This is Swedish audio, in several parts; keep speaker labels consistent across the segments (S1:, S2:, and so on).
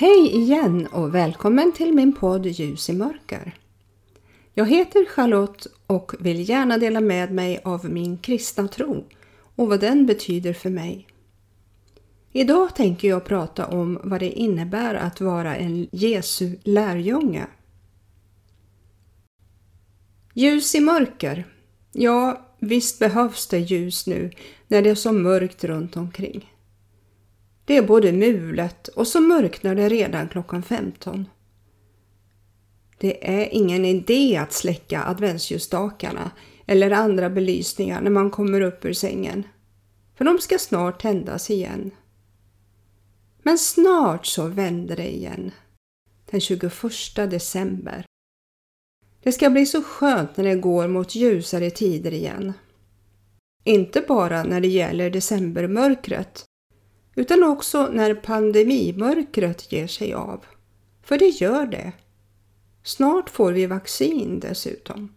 S1: Hej igen och välkommen till min podd Ljus i mörker. Jag heter Charlotte och vill gärna dela med mig av min kristna tro och vad den betyder för mig. Idag tänker jag prata om vad det innebär att vara en Jesu lärjunge. Ljus i mörker. Ja, visst behövs det ljus nu när det är så mörkt runt omkring. Det är både mulet och så mörknar det redan klockan 15. Det är ingen idé att släcka adventsljusstakarna eller andra belysningar när man kommer upp ur sängen. För de ska snart tändas igen. Men snart så vänder det igen. Den 21 december. Det ska bli så skönt när det går mot ljusare tider igen. Inte bara när det gäller decembermörkret utan också när pandemimörkret ger sig av. För det gör det. Snart får vi vaccin dessutom.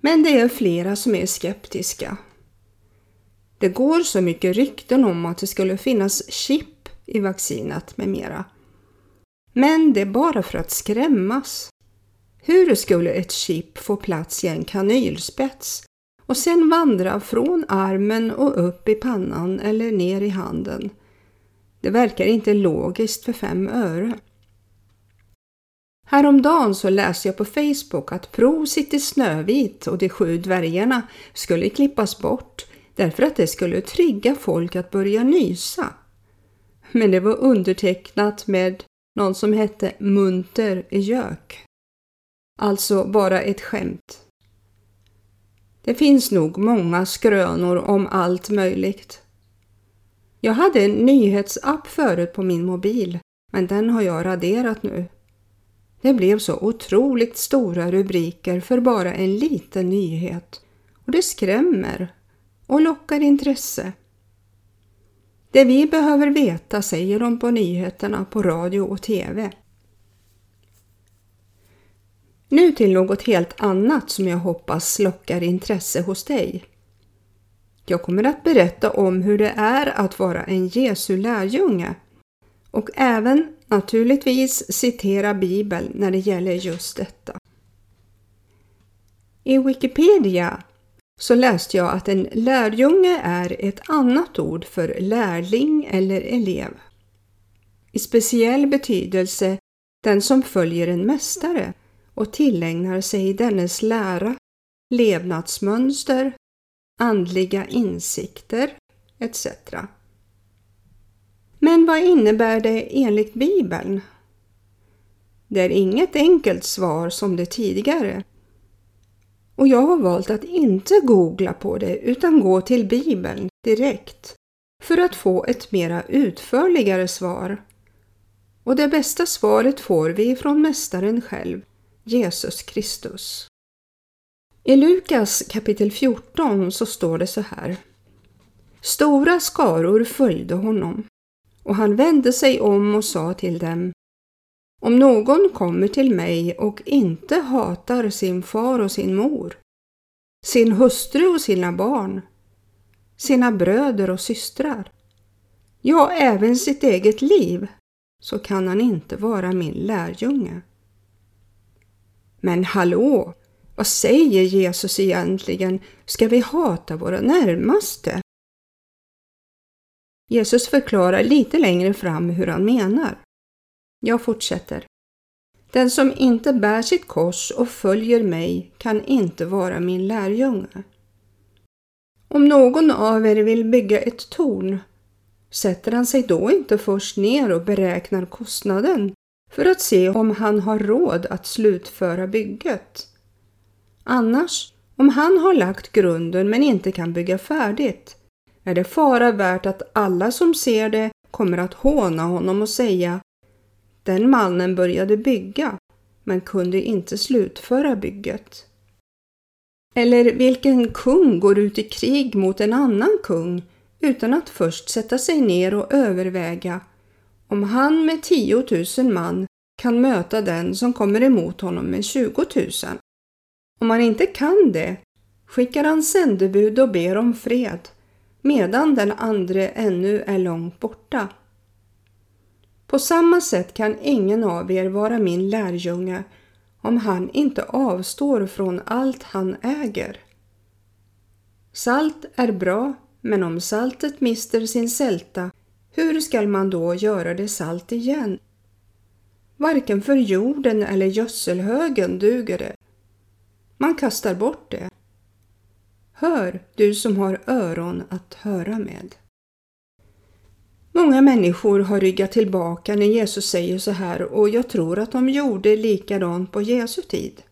S1: Men det är flera som är skeptiska. Det går så mycket rykten om att det skulle finnas chip i vaccinet med mera. Men det är bara för att skrämmas. Hur skulle ett chip få plats i en kanylspets och sen vandra från armen och upp i pannan eller ner i handen. Det verkar inte logiskt för fem öre. Häromdagen så läste jag på Facebook att Prosit i Snövit och de sju dvärgarna skulle klippas bort därför att det skulle trigga folk att börja nysa. Men det var undertecknat med någon som hette Munter i gök. Alltså bara ett skämt. Det finns nog många skrönor om allt möjligt. Jag hade en nyhetsapp förut på min mobil, men den har jag raderat nu. Det blev så otroligt stora rubriker för bara en liten nyhet och det skrämmer och lockar intresse. Det vi behöver veta säger de på nyheterna på radio och TV. Nu till något helt annat som jag hoppas lockar intresse hos dig. Jag kommer att berätta om hur det är att vara en Jesu lärjunge och även naturligtvis citera Bibeln när det gäller just detta. I Wikipedia så läste jag att en lärjunge är ett annat ord för lärling eller elev. I speciell betydelse den som följer en mästare och tillägnar sig dennes lära, levnadsmönster, andliga insikter etc. Men vad innebär det enligt Bibeln? Det är inget enkelt svar som det tidigare. Och jag har valt att inte googla på det utan gå till Bibeln direkt för att få ett mera utförligare svar. Och det bästa svaret får vi från Mästaren själv Jesus Kristus. I Lukas kapitel 14 så står det så här. Stora skaror följde honom och han vände sig om och sa till dem Om någon kommer till mig och inte hatar sin far och sin mor, sin hustru och sina barn, sina bröder och systrar, ja, även sitt eget liv, så kan han inte vara min lärjunge. Men hallå, vad säger Jesus egentligen? Ska vi hata våra närmaste? Jesus förklarar lite längre fram hur han menar. Jag fortsätter. Den som inte bär sitt kors och följer mig kan inte vara min lärjunge. Om någon av er vill bygga ett torn, sätter han sig då inte först ner och beräknar kostnaden för att se om han har råd att slutföra bygget. Annars, om han har lagt grunden men inte kan bygga färdigt, är det fara värt att alla som ser det kommer att håna honom och säga den mannen började bygga men kunde inte slutföra bygget. Eller vilken kung går ut i krig mot en annan kung utan att först sätta sig ner och överväga om han med 10 000 man kan möta den som kommer emot honom med 20 000. Om han inte kan det skickar han sändebud och ber om fred medan den andre ännu är långt borta. På samma sätt kan ingen av er vara min lärjunge om han inte avstår från allt han äger. Salt är bra, men om saltet mister sin sälta, hur skall man då göra det salt igen? Varken för jorden eller gödselhögen duger det. Man kastar bort det. Hör, du som har öron att höra med. Många människor har ryggat tillbaka när Jesus säger så här och jag tror att de gjorde likadant på Jesu tid.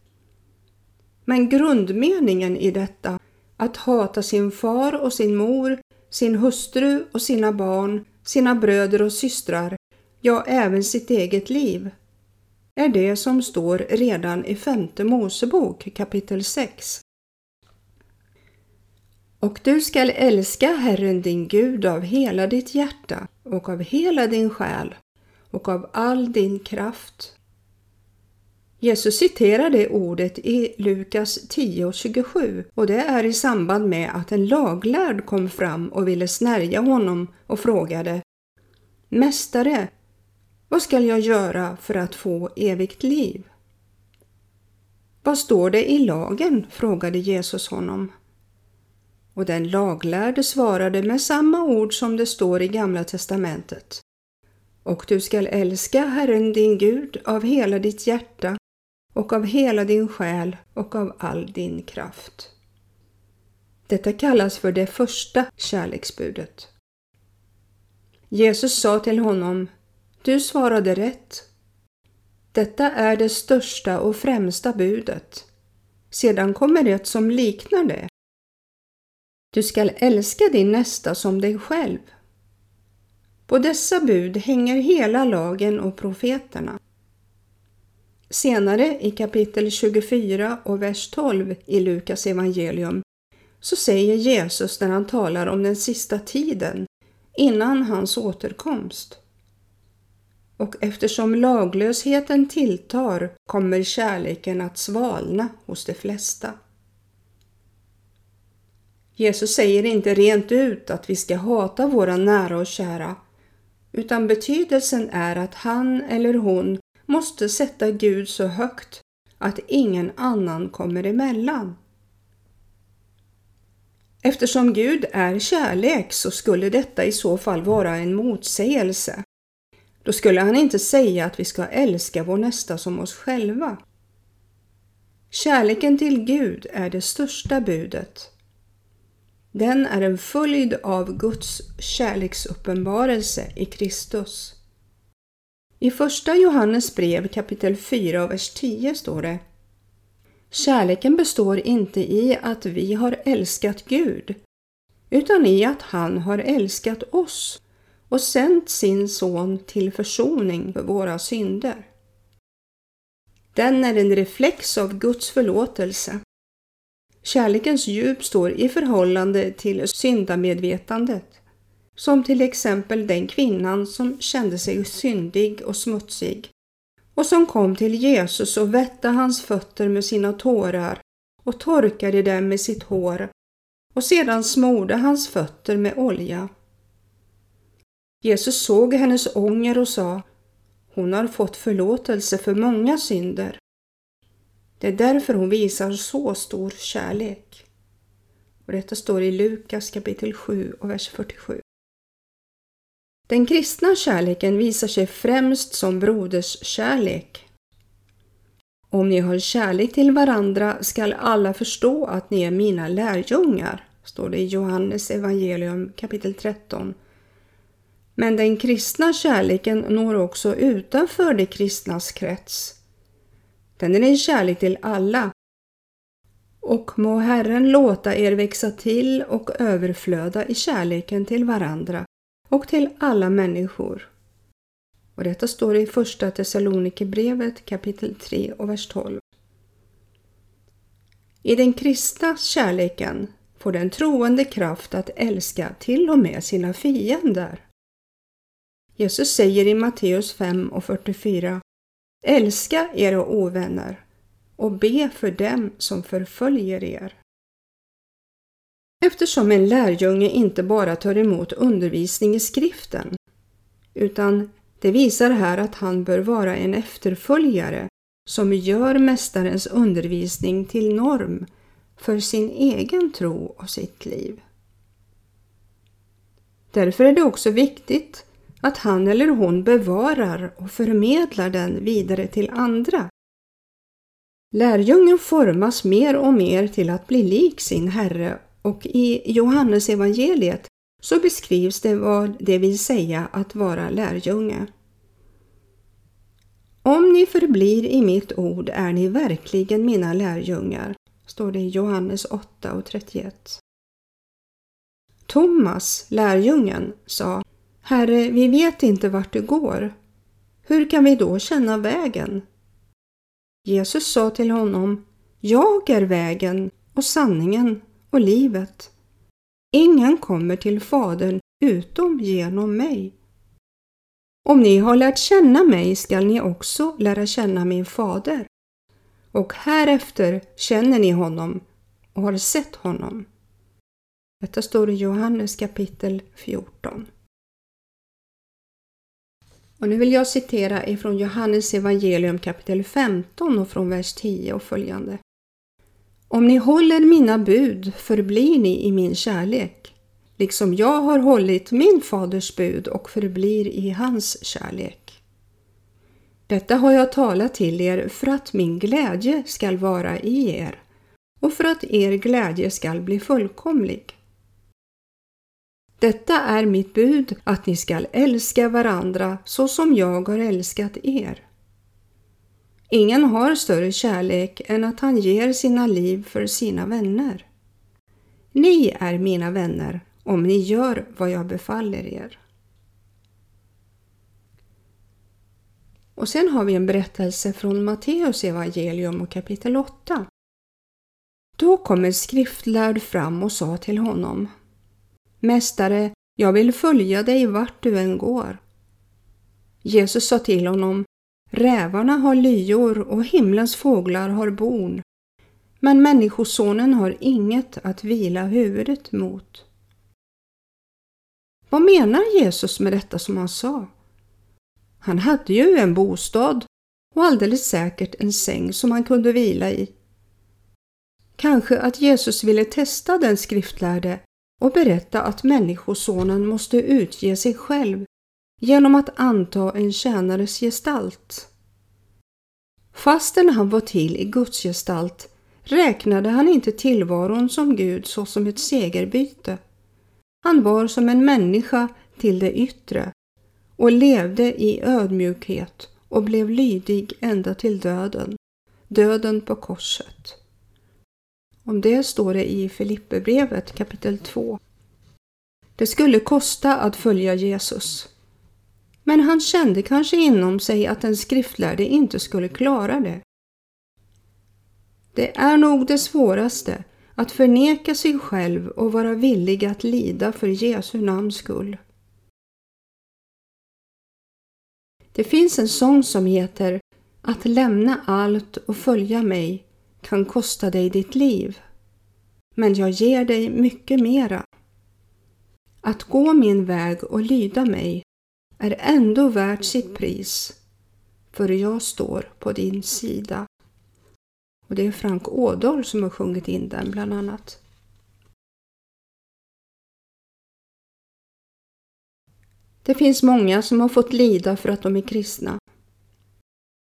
S1: Men grundmeningen i detta, att hata sin far och sin mor, sin hustru och sina barn, sina bröder och systrar, ja även sitt eget liv, är det som står redan i femte Mosebok kapitel 6. Och du skall älska Herren din Gud av hela ditt hjärta och av hela din själ och av all din kraft. Jesus citerar det ordet i Lukas 10.27 och det är i samband med att en laglärd kom fram och ville snärja honom och frågade Mästare, vad skall jag göra för att få evigt liv? Vad står det i lagen? frågade Jesus honom. Och den laglärde svarade med samma ord som det står i Gamla testamentet. Och du skall älska Herren din Gud av hela ditt hjärta och av hela din själ och av all din kraft. Detta kallas för det första kärleksbudet. Jesus sa till honom, du svarade rätt. Detta är det största och främsta budet. Sedan kommer ett som liknar det. Du skall älska din nästa som dig själv. På dessa bud hänger hela lagen och profeterna. Senare i kapitel 24 och vers 12 i Lukas evangelium så säger Jesus när han talar om den sista tiden innan hans återkomst. Och eftersom laglösheten tilltar kommer kärleken att svalna hos de flesta. Jesus säger inte rent ut att vi ska hata våra nära och kära, utan betydelsen är att han eller hon måste sätta Gud så högt att ingen annan kommer emellan. Eftersom Gud är kärlek så skulle detta i så fall vara en motsägelse. Då skulle han inte säga att vi ska älska vår nästa som oss själva. Kärleken till Gud är det största budet. Den är en följd av Guds kärleksuppenbarelse i Kristus. I första Johannes brev kapitel 4 och vers 10 står det Kärleken består inte i att vi har älskat Gud, utan i att han har älskat oss och sänt sin son till försoning för våra synder. Den är en reflex av Guds förlåtelse. Kärlekens djup står i förhållande till syndamedvetandet som till exempel den kvinnan som kände sig syndig och smutsig och som kom till Jesus och vätte hans fötter med sina tårar och torkade dem med sitt hår och sedan smorde hans fötter med olja. Jesus såg hennes ånger och sa Hon har fått förlåtelse för många synder. Det är därför hon visar så stor kärlek. Och detta står i Lukas kapitel 7 och vers 47. Den kristna kärleken visar sig främst som broderskärlek. Om ni har kärlek till varandra skall alla förstå att ni är mina lärjungar, står det i Johannes evangelium kapitel 13. Men den kristna kärleken når också utanför de kristnas krets. Den är en kärlek till alla. Och må Herren låta er växa till och överflöda i kärleken till varandra och till alla människor. Och detta står i Första Thessalonikerbrevet kapitel 3 och vers 12. I den kristna kärleken får den troende kraft att älska till och med sina fiender. Jesus säger i Matteus 5 och 44 Älska era ovänner och be för dem som förföljer er. Eftersom en lärjunge inte bara tar emot undervisning i skriften utan Det visar här att han bör vara en efterföljare som gör Mästarens undervisning till norm för sin egen tro och sitt liv. Därför är det också viktigt att han eller hon bevarar och förmedlar den vidare till andra. Lärjungen formas mer och mer till att bli lik sin Herre och i Johannes evangeliet så beskrivs det vad det vill säga att vara lärjunge. Om ni förblir i mitt ord är ni verkligen mina lärjungar, står det i Johannes 8 och 31. Thomas, lärjungen, sa Herre, vi vet inte vart du går. Hur kan vi då känna vägen? Jesus sa till honom Jag är vägen och sanningen och livet. Ingen kommer till Fadern utom genom mig. Om ni har lärt känna mig skall ni också lära känna min fader. Och härefter känner ni honom och har sett honom. Detta står i Johannes kapitel 14. Och nu vill jag citera ifrån Johannes evangelium kapitel 15 och från vers 10 och följande. Om ni håller mina bud förblir ni i min kärlek, liksom jag har hållit min faders bud och förblir i hans kärlek. Detta har jag talat till er för att min glädje skall vara i er och för att er glädje skall bli fullkomlig. Detta är mitt bud, att ni skall älska varandra så som jag har älskat er. Ingen har större kärlek än att han ger sina liv för sina vänner. Ni är mina vänner om ni gör vad jag befaller er. Och sen har vi en berättelse från Matteus evangelium och kapitel 8. Då kom en skriftlärd fram och sa till honom Mästare, jag vill följa dig vart du än går. Jesus sa till honom Rävarna har lyor och himlens fåglar har bon, men Människosonen har inget att vila huvudet mot. Vad menar Jesus med detta som han sa? Han hade ju en bostad och alldeles säkert en säng som han kunde vila i. Kanske att Jesus ville testa den skriftlärde och berätta att Människosonen måste utge sig själv genom att anta en tjänares gestalt. Fastän han var till i Guds gestalt räknade han inte tillvaron som Gud såsom ett segerbyte. Han var som en människa till det yttre och levde i ödmjukhet och blev lydig ända till döden, döden på korset. Om det står det i Filipperbrevet kapitel 2. Det skulle kosta att följa Jesus. Men han kände kanske inom sig att den skriftlärde inte skulle klara det. Det är nog det svåraste, att förneka sig själv och vara villig att lida för Jesu namns skull. Det finns en sång som heter Att lämna allt och följa mig kan kosta dig ditt liv, men jag ger dig mycket mera. Att gå min väg och lyda mig är ändå värt sitt pris, för jag står på din sida. Och det är Frank Ådahl som har sjungit in den bland annat. Det finns många som har fått lida för att de är kristna.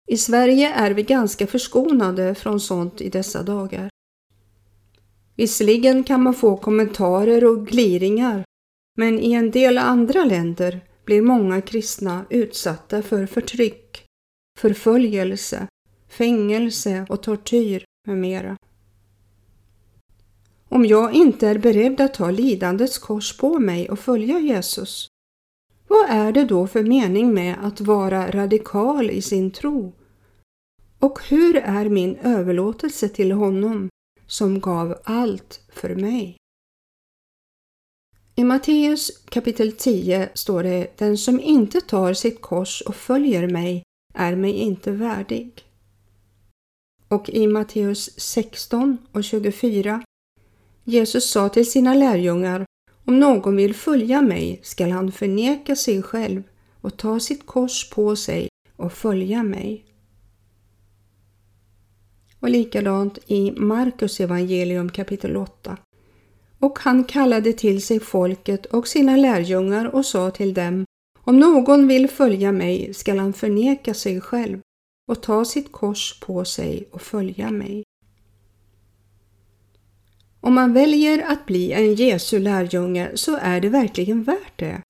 S1: I Sverige är vi ganska förskonade från sånt i dessa dagar. Visserligen kan man få kommentarer och gliringar, men i en del andra länder blir många kristna utsatta för förtryck, förföljelse, fängelse och tortyr med mera. Om jag inte är beredd att ta lidandets kors på mig och följa Jesus, vad är det då för mening med att vara radikal i sin tro? Och hur är min överlåtelse till honom som gav allt för mig? I Matteus kapitel 10 står det Den som inte tar sitt kors och följer mig är mig inte värdig. Och i Matteus 16 och 24 Jesus sa till sina lärjungar Om någon vill följa mig skall han förneka sig själv och ta sitt kors på sig och följa mig. Och likadant i Markus evangelium kapitel 8. Och han kallade till sig folket och sina lärjungar och sa till dem Om någon vill följa mig skall han förneka sig själv och ta sitt kors på sig och följa mig. Om man väljer att bli en Jesu lärjunge så är det verkligen värt det.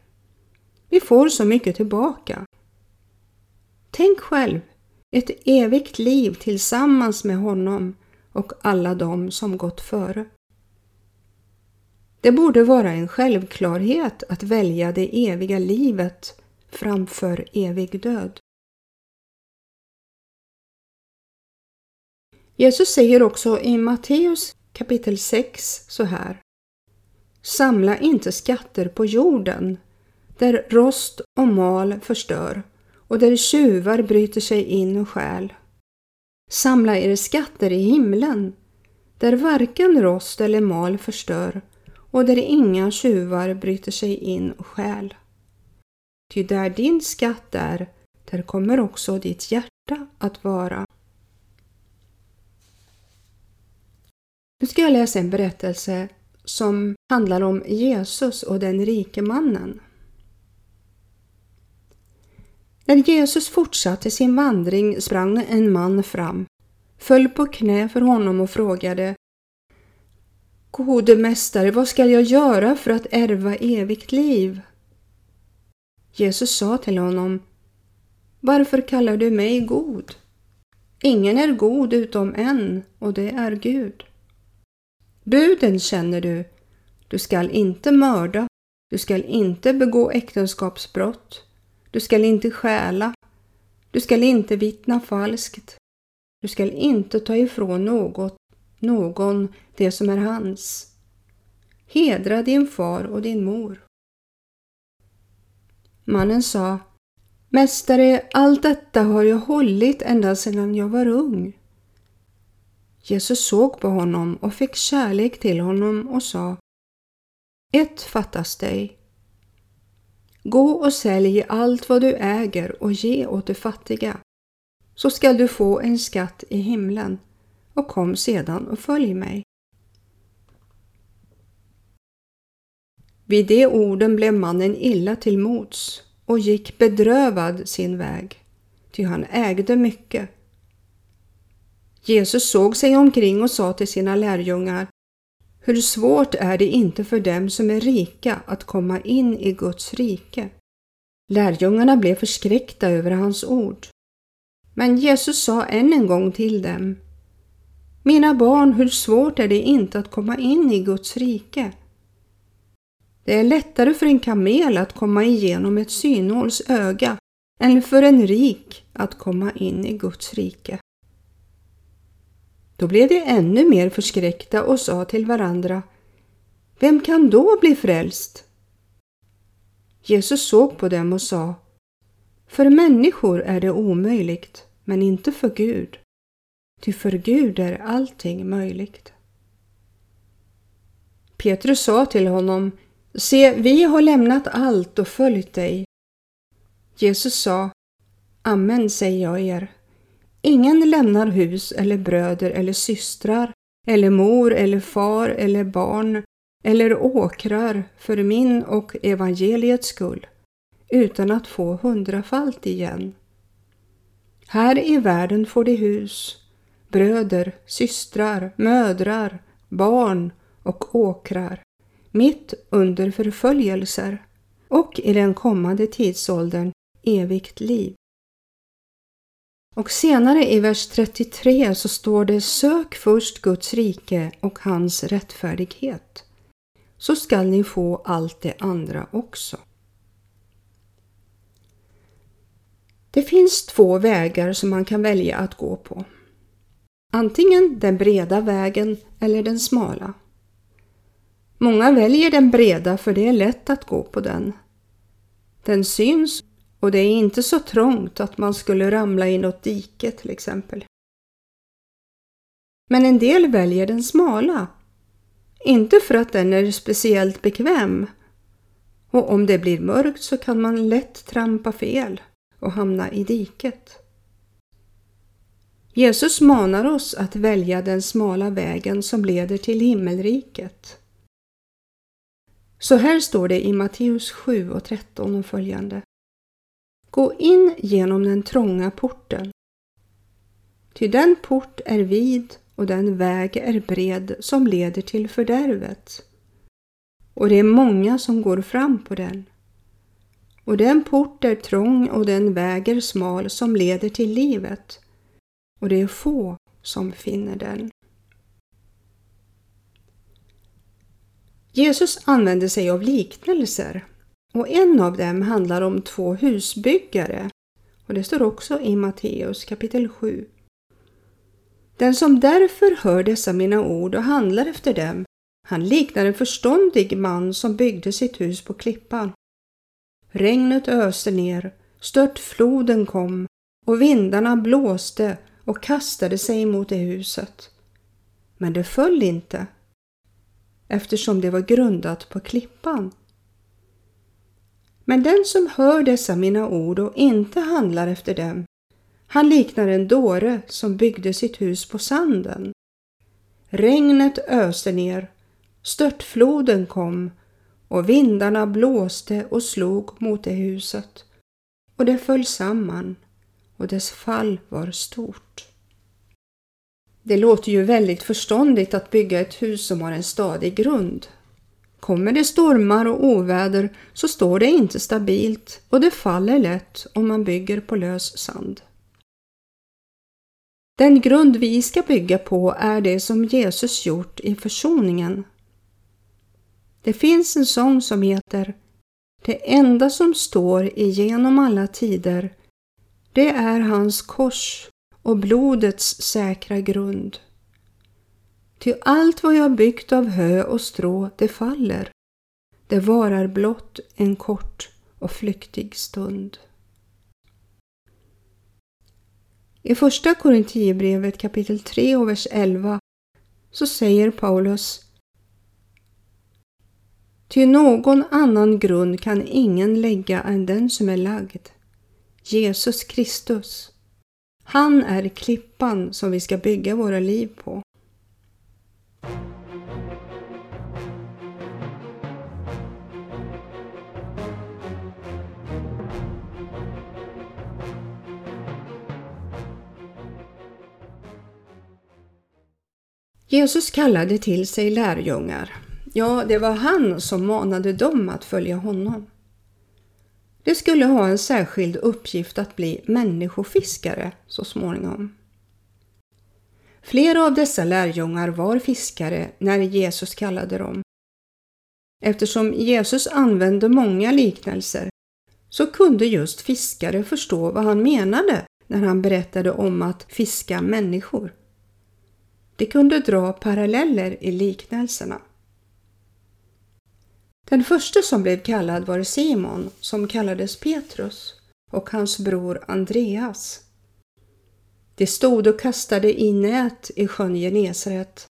S1: Vi får så mycket tillbaka. Tänk själv, ett evigt liv tillsammans med honom och alla de som gått före. Det borde vara en självklarhet att välja det eviga livet framför evig död. Jesus säger också i Matteus kapitel 6 så här. Samla inte skatter på jorden där rost och mal förstör och där tjuvar bryter sig in och stjäl. Samla er skatter i himlen där varken rost eller mal förstör och där inga tjuvar bryter sig in och stjäl. Ty där din skatt är, där kommer också ditt hjärta att vara. Nu ska jag läsa en berättelse som handlar om Jesus och den rike mannen. När Jesus fortsatte sin vandring sprang en man fram, föll på knä för honom och frågade Gode mästare, vad skall jag göra för att ärva evigt liv? Jesus sa till honom Varför kallar du mig god? Ingen är god utom en, och det är Gud. Buden känner du. Du skall inte mörda. Du skall inte begå äktenskapsbrott. Du skall inte stjäla. Du skall inte vittna falskt. Du skall inte ta ifrån något, någon det som är hans. Hedra din far och din mor. Mannen sa Mästare, allt detta har jag hållit ända sedan jag var ung. Jesus såg på honom och fick kärlek till honom och sa Ett fattas dig. Gå och sälj allt vad du äger och ge åt de fattiga, så skall du få en skatt i himlen och kom sedan och följ mig. Vid de orden blev mannen illa till mots och gick bedrövad sin väg, ty han ägde mycket. Jesus såg sig omkring och sa till sina lärjungar Hur svårt är det inte för dem som är rika att komma in i Guds rike? Lärjungarna blev förskräckta över hans ord. Men Jesus sa än en gång till dem mina barn, hur svårt är det inte att komma in i Guds rike? Det är lättare för en kamel att komma igenom ett synåls öga än för en rik att komma in i Guds rike. Då blev de ännu mer förskräckta och sa till varandra Vem kan då bli frälst? Jesus såg på dem och sa För människor är det omöjligt, men inte för Gud. Ty för Gud är allting möjligt. Petrus sa till honom Se, vi har lämnat allt och följt dig. Jesus sa Amen säger jag er. Ingen lämnar hus eller bröder eller systrar eller mor eller far eller barn eller åkrar för min och evangeliets skull utan att få hundrafalt igen. Här i världen får de hus, bröder, systrar, mödrar, barn och åkrar mitt under förföljelser och i den kommande tidsåldern evigt liv. Och senare i vers 33 så står det Sök först Guds rike och hans rättfärdighet, så skall ni få allt det andra också. Det finns två vägar som man kan välja att gå på. Antingen den breda vägen eller den smala. Många väljer den breda för det är lätt att gå på den. Den syns och det är inte så trångt att man skulle ramla i något dike till exempel. Men en del väljer den smala. Inte för att den är speciellt bekväm och om det blir mörkt så kan man lätt trampa fel och hamna i diket. Jesus manar oss att välja den smala vägen som leder till himmelriket. Så här står det i Matteus 7 och 13 och följande. Gå in genom den trånga porten. Ty den port är vid och den väg är bred som leder till fördärvet. Och det är många som går fram på den. Och den port är trång och den väg är smal som leder till livet. Och det är få som finner den. Jesus använder sig av liknelser och en av dem handlar om två husbyggare och det står också i Matteus kapitel 7. Den som därför hör dessa mina ord och handlar efter dem, han liknar en förståndig man som byggde sitt hus på klippan. Regnet öste ner, stört floden kom och vindarna blåste och kastade sig mot det huset. Men det föll inte eftersom det var grundat på klippan. Men den som hör dessa mina ord och inte handlar efter dem, han liknar en dåre som byggde sitt hus på sanden. Regnet öste ner, störtfloden kom och vindarna blåste och slog mot det huset och det föll samman och dess fall var stort. Det låter ju väldigt förståndigt att bygga ett hus som har en stadig grund. Kommer det stormar och oväder så står det inte stabilt och det faller lätt om man bygger på lös sand. Den grund vi ska bygga på är det som Jesus gjort i försoningen. Det finns en sång som heter Det enda som står igenom alla tider, det är hans kors och blodets säkra grund. Ty allt vad jag byggt av hö och strå, det faller. Det varar blott en kort och flyktig stund. I första Korinthierbrevet kapitel 3 och vers 11 så säger Paulus Ty någon annan grund kan ingen lägga än den som är lagd, Jesus Kristus. Han är klippan som vi ska bygga våra liv på. Jesus kallade till sig lärjungar. Ja, det var han som manade dem att följa honom. De skulle ha en särskild uppgift att bli människofiskare så småningom. Flera av dessa lärjungar var fiskare när Jesus kallade dem. Eftersom Jesus använde många liknelser så kunde just fiskare förstå vad han menade när han berättade om att fiska människor. De kunde dra paralleller i liknelserna. Den första som blev kallad var Simon som kallades Petrus och hans bror Andreas. De stod och kastade i nät i sjön Genesaret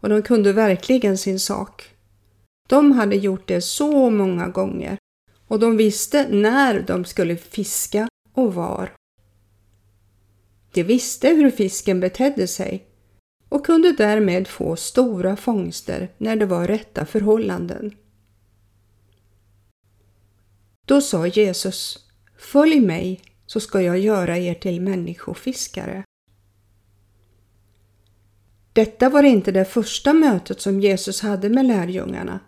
S1: och de kunde verkligen sin sak. De hade gjort det så många gånger och de visste när de skulle fiska och var. De visste hur fisken betedde sig och kunde därmed få stora fångster när det var rätta förhållanden. Då sa Jesus, Följ mig så ska jag göra er till människofiskare. Detta var inte det första mötet som Jesus hade med lärjungarna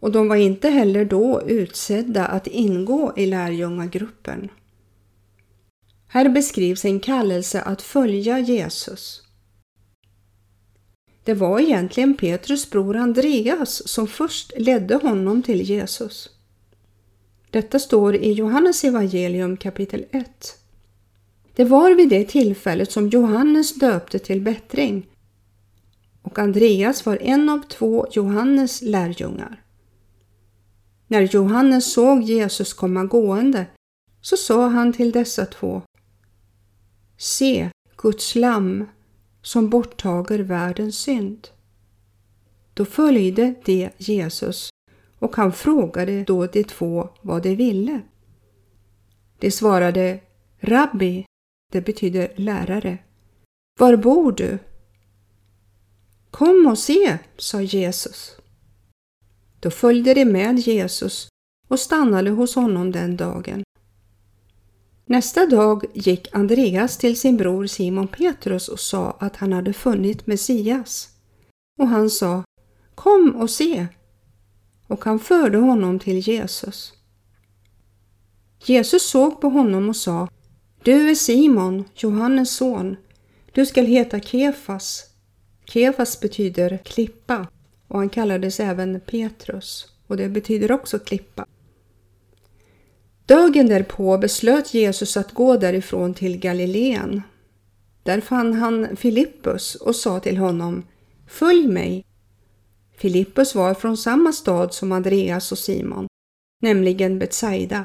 S1: och de var inte heller då utsedda att ingå i lärjungagruppen. Här beskrivs en kallelse att följa Jesus. Det var egentligen Petrus bror Andreas som först ledde honom till Jesus. Detta står i Johannes evangelium kapitel 1. Det var vid det tillfället som Johannes döpte till bättring och Andreas var en av två Johannes lärjungar. När Johannes såg Jesus komma gående så sa han till dessa två Se Guds lamm som borttager världens synd. Då följde de Jesus och han frågade då de två vad de ville. De svarade Rabbi, det betyder lärare. Var bor du? Kom och se, sa Jesus. Då följde de med Jesus och stannade hos honom den dagen. Nästa dag gick Andreas till sin bror Simon Petrus och sa att han hade funnit Messias. Och han sa Kom och se! Och han förde honom till Jesus. Jesus såg på honom och sa Du är Simon, Johannes son. Du skall heta Kefas. Kefas betyder klippa och han kallades även Petrus och det betyder också klippa. Dagen därpå beslöt Jesus att gå därifrån till Galileen. Där fann han Filippus och sa till honom Följ mig. Filippus var från samma stad som Andreas och Simon, nämligen Betsaida.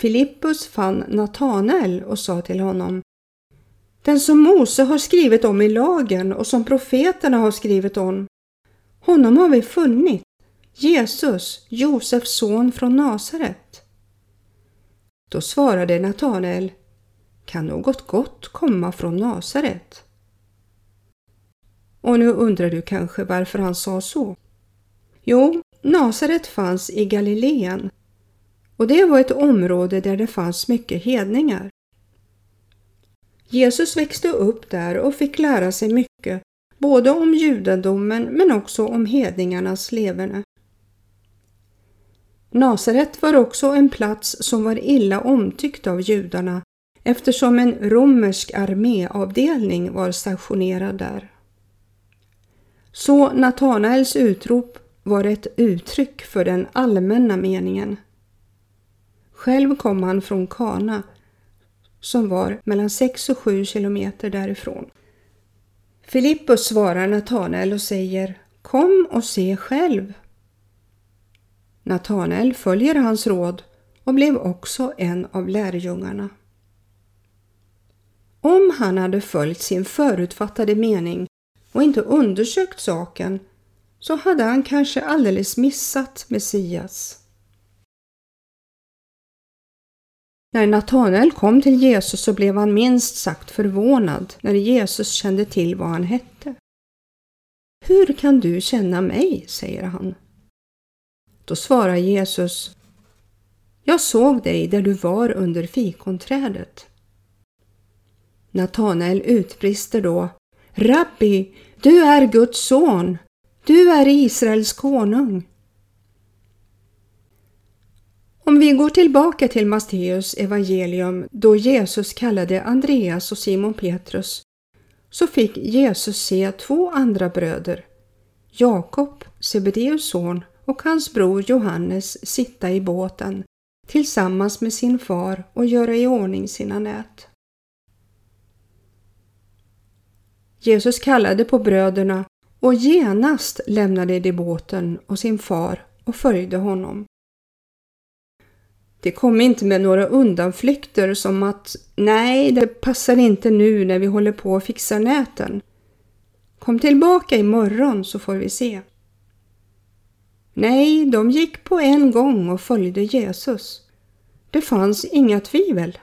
S1: Filippus fann Natanael och sa till honom Den som Mose har skrivit om i lagen och som profeterna har skrivit om. Honom har vi funnit, Jesus, Josefs son från Nasaret. Då svarade Natanael Kan något gott komma från Nasaret? Och nu undrar du kanske varför han sa så? Jo, Nasaret fanns i Galileen och det var ett område där det fanns mycket hedningar. Jesus växte upp där och fick lära sig mycket, både om judendomen men också om hedningarnas leverne. Nasaret var också en plats som var illa omtyckt av judarna eftersom en romersk arméavdelning var stationerad där. Så Natanaels utrop var ett uttryck för den allmänna meningen. Själv kom han från Kana som var mellan 6 och 7 kilometer därifrån. Filippus svarar Natanael och säger Kom och se själv. Natanael följer hans råd och blev också en av lärjungarna. Om han hade följt sin förutfattade mening och inte undersökt saken så hade han kanske alldeles missat Messias. När Natanael kom till Jesus så blev han minst sagt förvånad när Jesus kände till vad han hette. Hur kan du känna mig? säger han. Då svarar Jesus Jag såg dig där du var under fikonträdet. Natanael utbrister då Rabbi, du är Guds son, du är Israels konung. Om vi går tillbaka till Matteus evangelium då Jesus kallade Andreas och Simon Petrus så fick Jesus se två andra bröder, Jakob, Sebedeus son och hans bror Johannes sitta i båten tillsammans med sin far och göra i ordning sina nät. Jesus kallade på bröderna och genast lämnade de båten och sin far och följde honom. Det kom inte med några undanflykter som att nej, det passar inte nu när vi håller på att fixa näten. Kom tillbaka imorgon så får vi se. Nej, de gick på en gång och följde Jesus. Det fanns inga tvivel.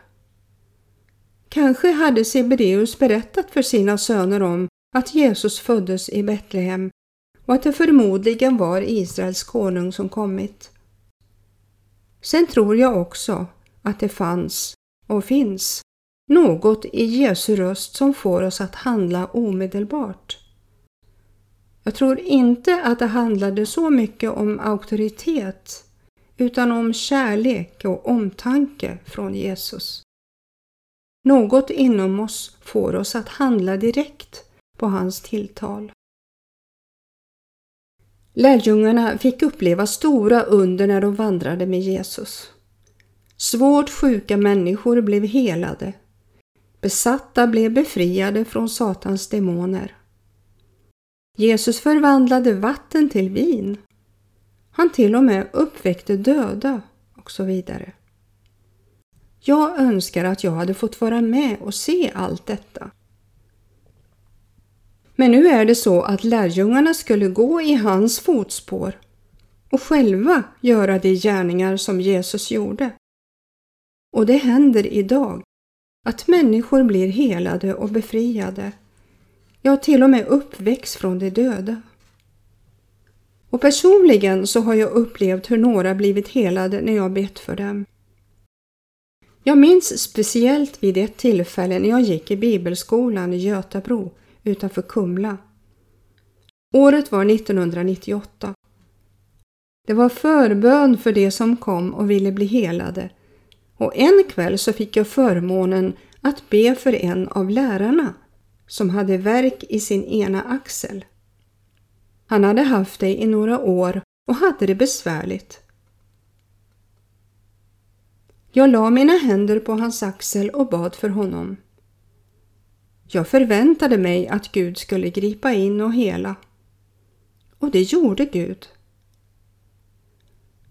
S1: Kanske hade Sebedeus berättat för sina söner om att Jesus föddes i Betlehem och att det förmodligen var Israels konung som kommit. Sen tror jag också att det fanns och finns något i Jesu röst som får oss att handla omedelbart. Jag tror inte att det handlade så mycket om auktoritet utan om kärlek och omtanke från Jesus. Något inom oss får oss att handla direkt på hans tilltal. Lärjungarna fick uppleva stora under när de vandrade med Jesus. Svårt sjuka människor blev helade. Besatta blev befriade från Satans demoner. Jesus förvandlade vatten till vin. Han till och med uppväckte döda och så vidare. Jag önskar att jag hade fått vara med och se allt detta. Men nu är det så att lärjungarna skulle gå i hans fotspår och själva göra de gärningar som Jesus gjorde. Och det händer idag att människor blir helade och befriade, ja till och med uppväxt från de döda. Och personligen så har jag upplevt hur några blivit helade när jag bett för dem. Jag minns speciellt vid ett tillfälle när jag gick i bibelskolan i Götabro utanför Kumla. Året var 1998. Det var förbön för de som kom och ville bli helade och en kväll så fick jag förmånen att be för en av lärarna som hade verk i sin ena axel. Han hade haft det i några år och hade det besvärligt. Jag la mina händer på hans axel och bad för honom. Jag förväntade mig att Gud skulle gripa in och hela. Och det gjorde Gud.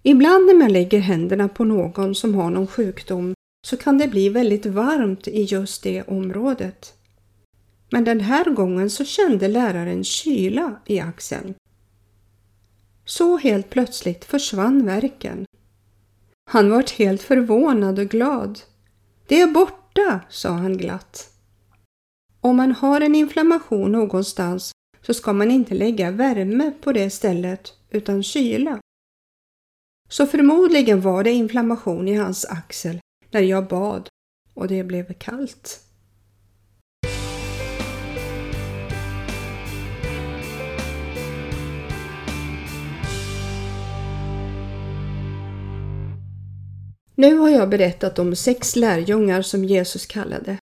S1: Ibland när man lägger händerna på någon som har någon sjukdom så kan det bli väldigt varmt i just det området. Men den här gången så kände läraren kyla i axeln. Så helt plötsligt försvann verken. Han vart helt förvånad och glad. Det är borta, sa han glatt. Om man har en inflammation någonstans så ska man inte lägga värme på det stället utan kyla. Så förmodligen var det inflammation i hans axel när jag bad och det blev kallt. Nu har jag berättat om sex lärjungar som Jesus kallade.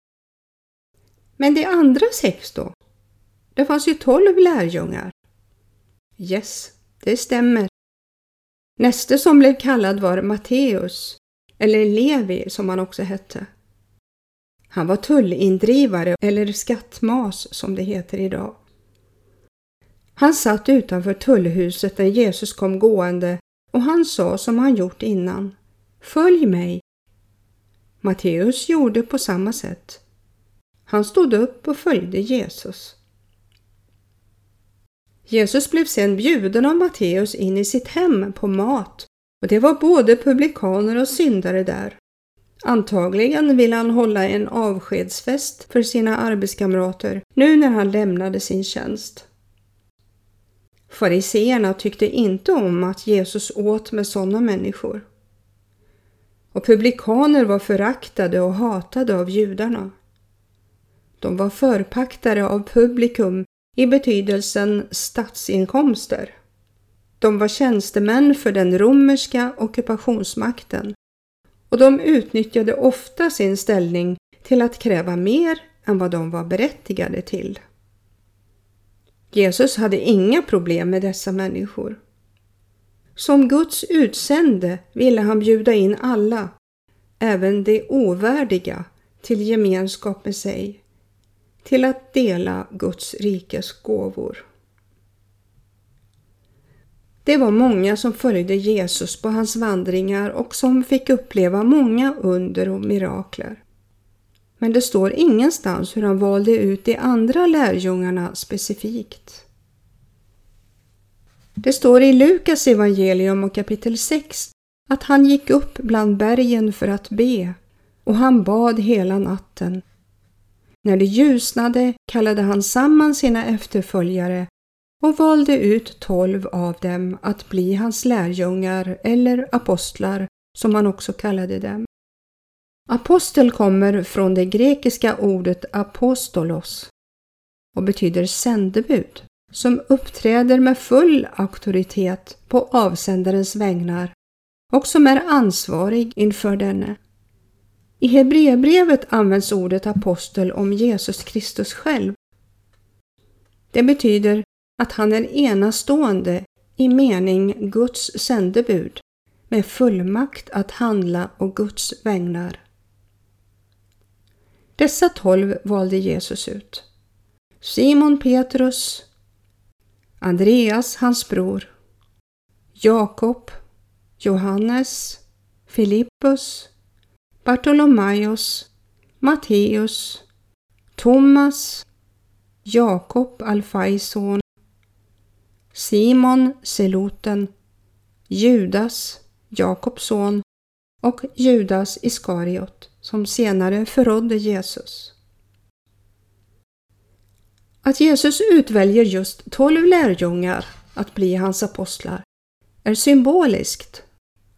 S1: Men de andra sex då? Det fanns ju tolv lärjungar. Yes, det stämmer. Näste som blev kallad var Matteus, eller Levi som han också hette. Han var tullindrivare eller skattmas som det heter idag. Han satt utanför tullhuset när Jesus kom gående och han sa som han gjort innan. Följ mig! Matteus gjorde på samma sätt. Han stod upp och följde Jesus. Jesus blev sedan bjuden av Matteus in i sitt hem på mat och det var både publikaner och syndare där. Antagligen ville han hålla en avskedsfest för sina arbetskamrater nu när han lämnade sin tjänst. Fariseerna tyckte inte om att Jesus åt med sådana människor. Och publikaner var föraktade och hatade av judarna. De var förpaktare av publikum i betydelsen statsinkomster. De var tjänstemän för den romerska ockupationsmakten och de utnyttjade ofta sin ställning till att kräva mer än vad de var berättigade till. Jesus hade inga problem med dessa människor. Som Guds utsände ville han bjuda in alla, även de ovärdiga, till gemenskap med sig till att dela Guds rikes gåvor. Det var många som följde Jesus på hans vandringar och som fick uppleva många under och mirakler. Men det står ingenstans hur han valde ut de andra lärjungarna specifikt. Det står i Lukas evangelium och kapitel 6 att han gick upp bland bergen för att be och han bad hela natten när det ljusnade kallade han samman sina efterföljare och valde ut tolv av dem att bli hans lärjungar eller apostlar som han också kallade dem. Apostel kommer från det grekiska ordet apostolos och betyder sändebud som uppträder med full auktoritet på avsändarens vägnar och som är ansvarig inför denne. I Hebreerbrevet används ordet apostel om Jesus Kristus själv. Det betyder att han är enastående i mening Guds sändebud med fullmakt att handla och Guds vägnar. Dessa tolv valde Jesus ut. Simon Petrus, Andreas, hans bror, Jakob, Johannes, Filippus, Bartolomaios, Matteus, Thomas, Jakob Alfais son, Simon Seloten Judas, Jakobs son och Judas Iskariot som senare förrådde Jesus. Att Jesus utväljer just tolv lärjungar att bli hans apostlar är symboliskt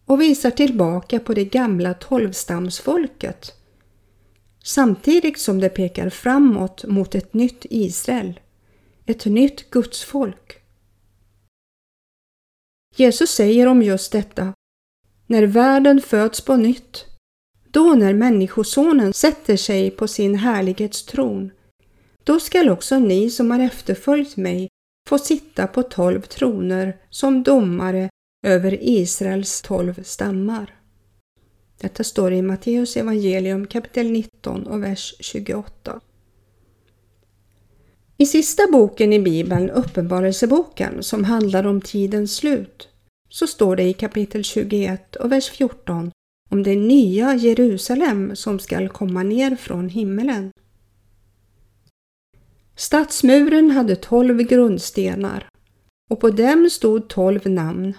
S1: och visar tillbaka på det gamla tolvstamsfolket samtidigt som det pekar framåt mot ett nytt Israel, ett nytt gudsfolk. Jesus säger om just detta, när världen föds på nytt, då när Människosonen sätter sig på sin härlighetstron, då skall också ni som har efterföljt mig få sitta på tolv troner som domare över Israels tolv stammar. Detta står i Matteus evangelium kapitel 19 och vers 28. I sista boken i Bibeln, Uppenbarelseboken, som handlar om tidens slut, så står det i kapitel 21 och vers 14 om det nya Jerusalem som skall komma ner från himmelen. Stadsmuren hade tolv grundstenar och på dem stod tolv namn,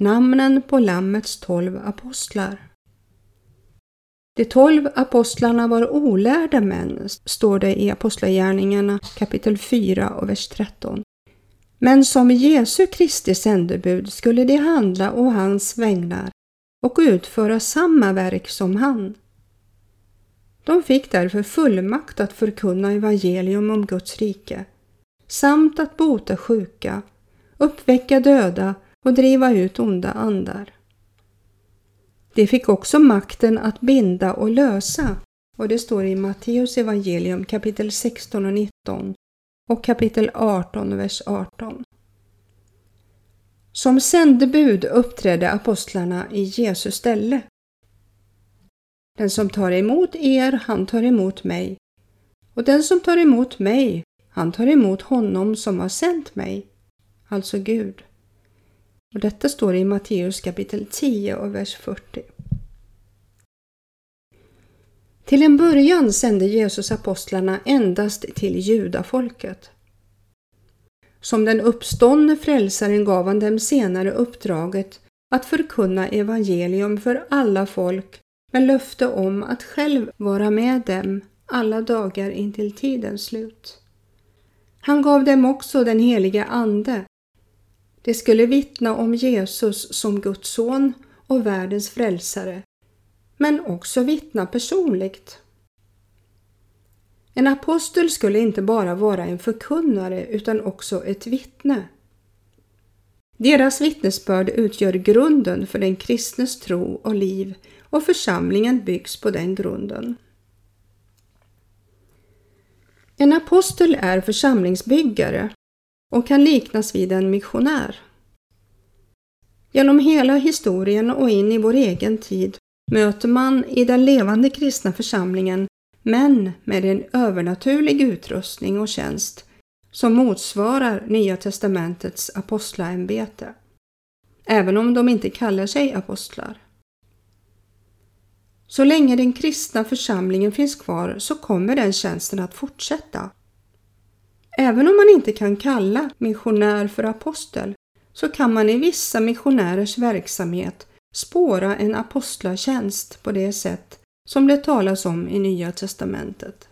S1: namnen på Lammets tolv apostlar. De tolv apostlarna var olärda män, står det i Apostlagärningarna kapitel 4 och vers 13. Men som Jesu Kristi sändebud skulle de handla å hans vägnar och utföra samma verk som han. De fick därför fullmakt att förkunna evangelium om Guds rike samt att bota sjuka, uppväcka döda och driva ut onda andar. De fick också makten att binda och lösa och det står i Matteus evangelium kapitel 16 och 19 och kapitel 18 vers 18. Som sändebud uppträdde apostlarna i Jesus ställe. Den som tar emot er, han tar emot mig. Och den som tar emot mig, han tar emot honom som har sänt mig, alltså Gud. Och detta står i Matteus kapitel 10 och vers 40. Till en början sände Jesus apostlarna endast till judafolket. Som den uppståndne frälsaren gav han dem senare uppdraget att förkunna evangelium för alla folk med löfte om att själv vara med dem alla dagar intill tidens slut. Han gav dem också den heliga Ande. De skulle vittna om Jesus som Guds son och världens frälsare, men också vittna personligt. En apostel skulle inte bara vara en förkunnare utan också ett vittne. Deras vittnesbörd utgör grunden för den kristnes tro och liv och församlingen byggs på den grunden. En apostel är församlingsbyggare och kan liknas vid en missionär. Genom hela historien och in i vår egen tid möter man i den levande kristna församlingen män med en övernaturlig utrustning och tjänst som motsvarar Nya testamentets apostlaämbete, även om de inte kallar sig apostlar. Så länge den kristna församlingen finns kvar så kommer den tjänsten att fortsätta. Även om man inte kan kalla missionär för apostel så kan man i vissa missionärers verksamhet spåra en apostlatjänst på det sätt som det talas om i Nya testamentet.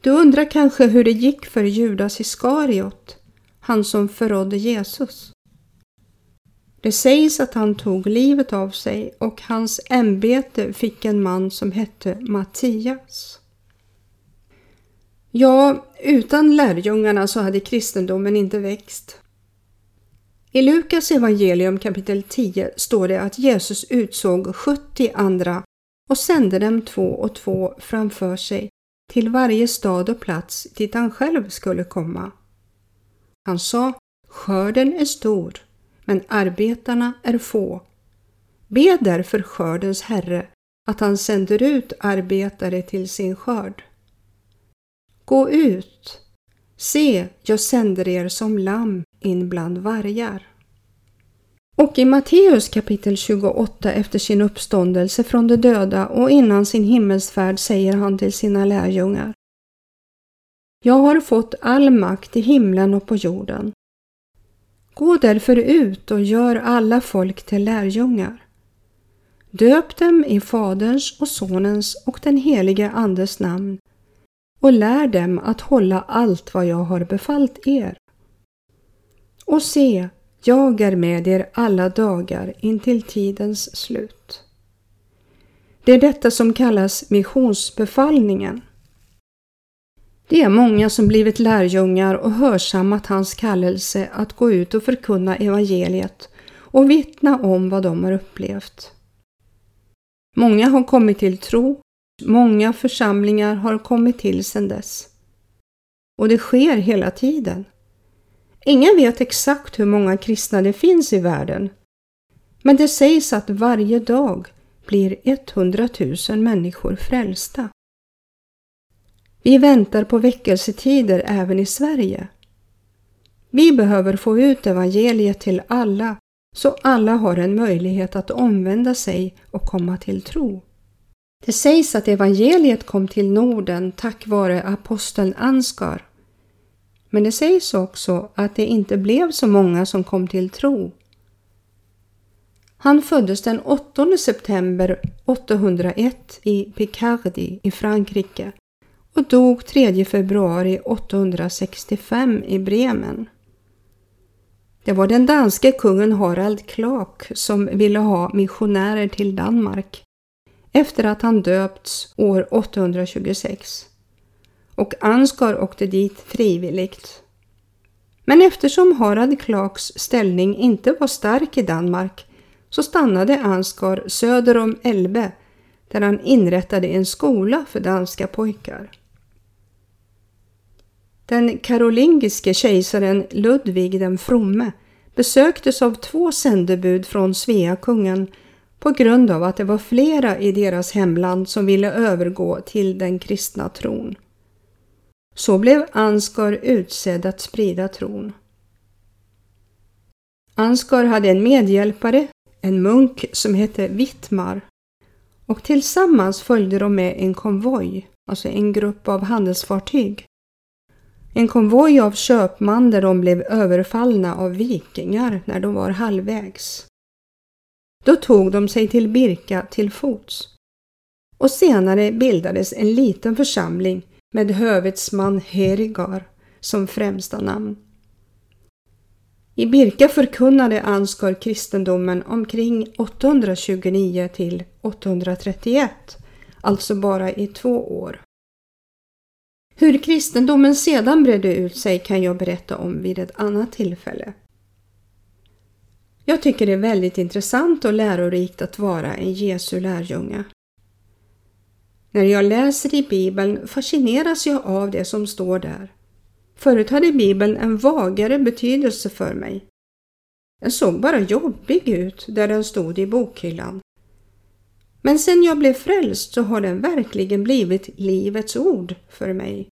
S1: Du undrar kanske hur det gick för Judas Iskariot, han som förrådde Jesus. Det sägs att han tog livet av sig och hans ämbete fick en man som hette Mattias. Ja, utan lärjungarna så hade kristendomen inte växt. I Lukas evangelium kapitel 10 står det att Jesus utsåg 70 andra och sände dem två och två framför sig till varje stad och plats dit han själv skulle komma. Han sa, skörden är stor, men arbetarna är få. Be därför skördens Herre att han sänder ut arbetare till sin skörd. Gå ut, se, jag sänder er som lamm in bland vargar. Och i Matteus kapitel 28 efter sin uppståndelse från de döda och innan sin himmelsfärd säger han till sina lärjungar. Jag har fått all makt i himlen och på jorden. Gå därför ut och gör alla folk till lärjungar. Döp dem i Faderns och Sonens och den helige Andes namn och lär dem att hålla allt vad jag har befallt er. Och se, jag är med er alla dagar intill tidens slut. Det är detta som kallas missionsbefallningen. Det är många som blivit lärjungar och hörsammat hans kallelse att gå ut och förkunna evangeliet och vittna om vad de har upplevt. Många har kommit till tro, många församlingar har kommit till sedan dess. Och det sker hela tiden. Ingen vet exakt hur många kristna det finns i världen. Men det sägs att varje dag blir 100 000 människor frälsta. Vi väntar på väckelsetider även i Sverige. Vi behöver få ut evangeliet till alla så alla har en möjlighet att omvända sig och komma till tro. Det sägs att evangeliet kom till Norden tack vare aposteln Ansgar. Men det sägs också att det inte blev så många som kom till tro. Han föddes den 8 september 801 i Picardie i Frankrike och dog 3 februari 865 i Bremen. Det var den danske kungen Harald Klak som ville ha missionärer till Danmark efter att han döpts år 826 och Ansgar åkte dit frivilligt. Men eftersom Harald Klaks ställning inte var stark i Danmark så stannade Ansgar söder om Elbe där han inrättade en skola för danska pojkar. Den karolingiske kejsaren Ludvig den fromme besöktes av två sändebud från Sveakungen på grund av att det var flera i deras hemland som ville övergå till den kristna tron. Så blev Ansgar utsedd att sprida tron. Ansgar hade en medhjälpare, en munk som hette Vittmar och tillsammans följde de med en konvoj, alltså en grupp av handelsfartyg. En konvoj av köpman där de blev överfallna av vikingar när de var halvvägs. Då tog de sig till Birka till fots. Och senare bildades en liten församling med hövitsman Herigar som främsta namn. I Birka förkunnade Ansgar kristendomen omkring 829 till 831, alltså bara i två år. Hur kristendomen sedan bredde ut sig kan jag berätta om vid ett annat tillfälle. Jag tycker det är väldigt intressant och lärorikt att vara en Jesu lärjunge. När jag läser i Bibeln fascineras jag av det som står där. Förut hade Bibeln en vagare betydelse för mig. Den såg bara jobbig ut där den stod i bokhyllan. Men sen jag blev frälst så har den verkligen blivit livets ord för mig.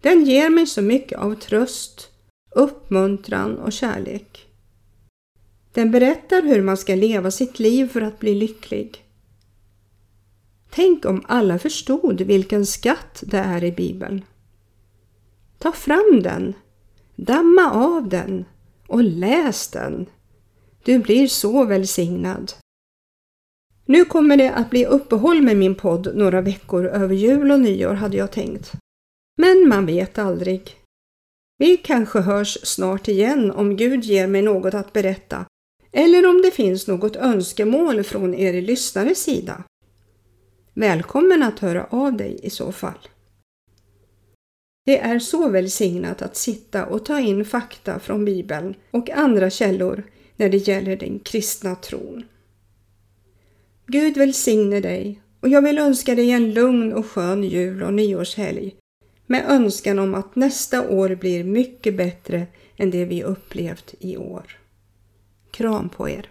S1: Den ger mig så mycket av tröst, uppmuntran och kärlek. Den berättar hur man ska leva sitt liv för att bli lycklig. Tänk om alla förstod vilken skatt det är i Bibeln. Ta fram den, damma av den och läs den. Du blir så välsignad. Nu kommer det att bli uppehåll med min podd några veckor över jul och nyår hade jag tänkt. Men man vet aldrig. Vi kanske hörs snart igen om Gud ger mig något att berätta eller om det finns något önskemål från er lyssnares sida. Välkommen att höra av dig i så fall. Det är så välsignat att sitta och ta in fakta från Bibeln och andra källor när det gäller den kristna tron. Gud välsigne dig och jag vill önska dig en lugn och skön jul och nyårshelg med önskan om att nästa år blir mycket bättre än det vi upplevt i år. Kram på er!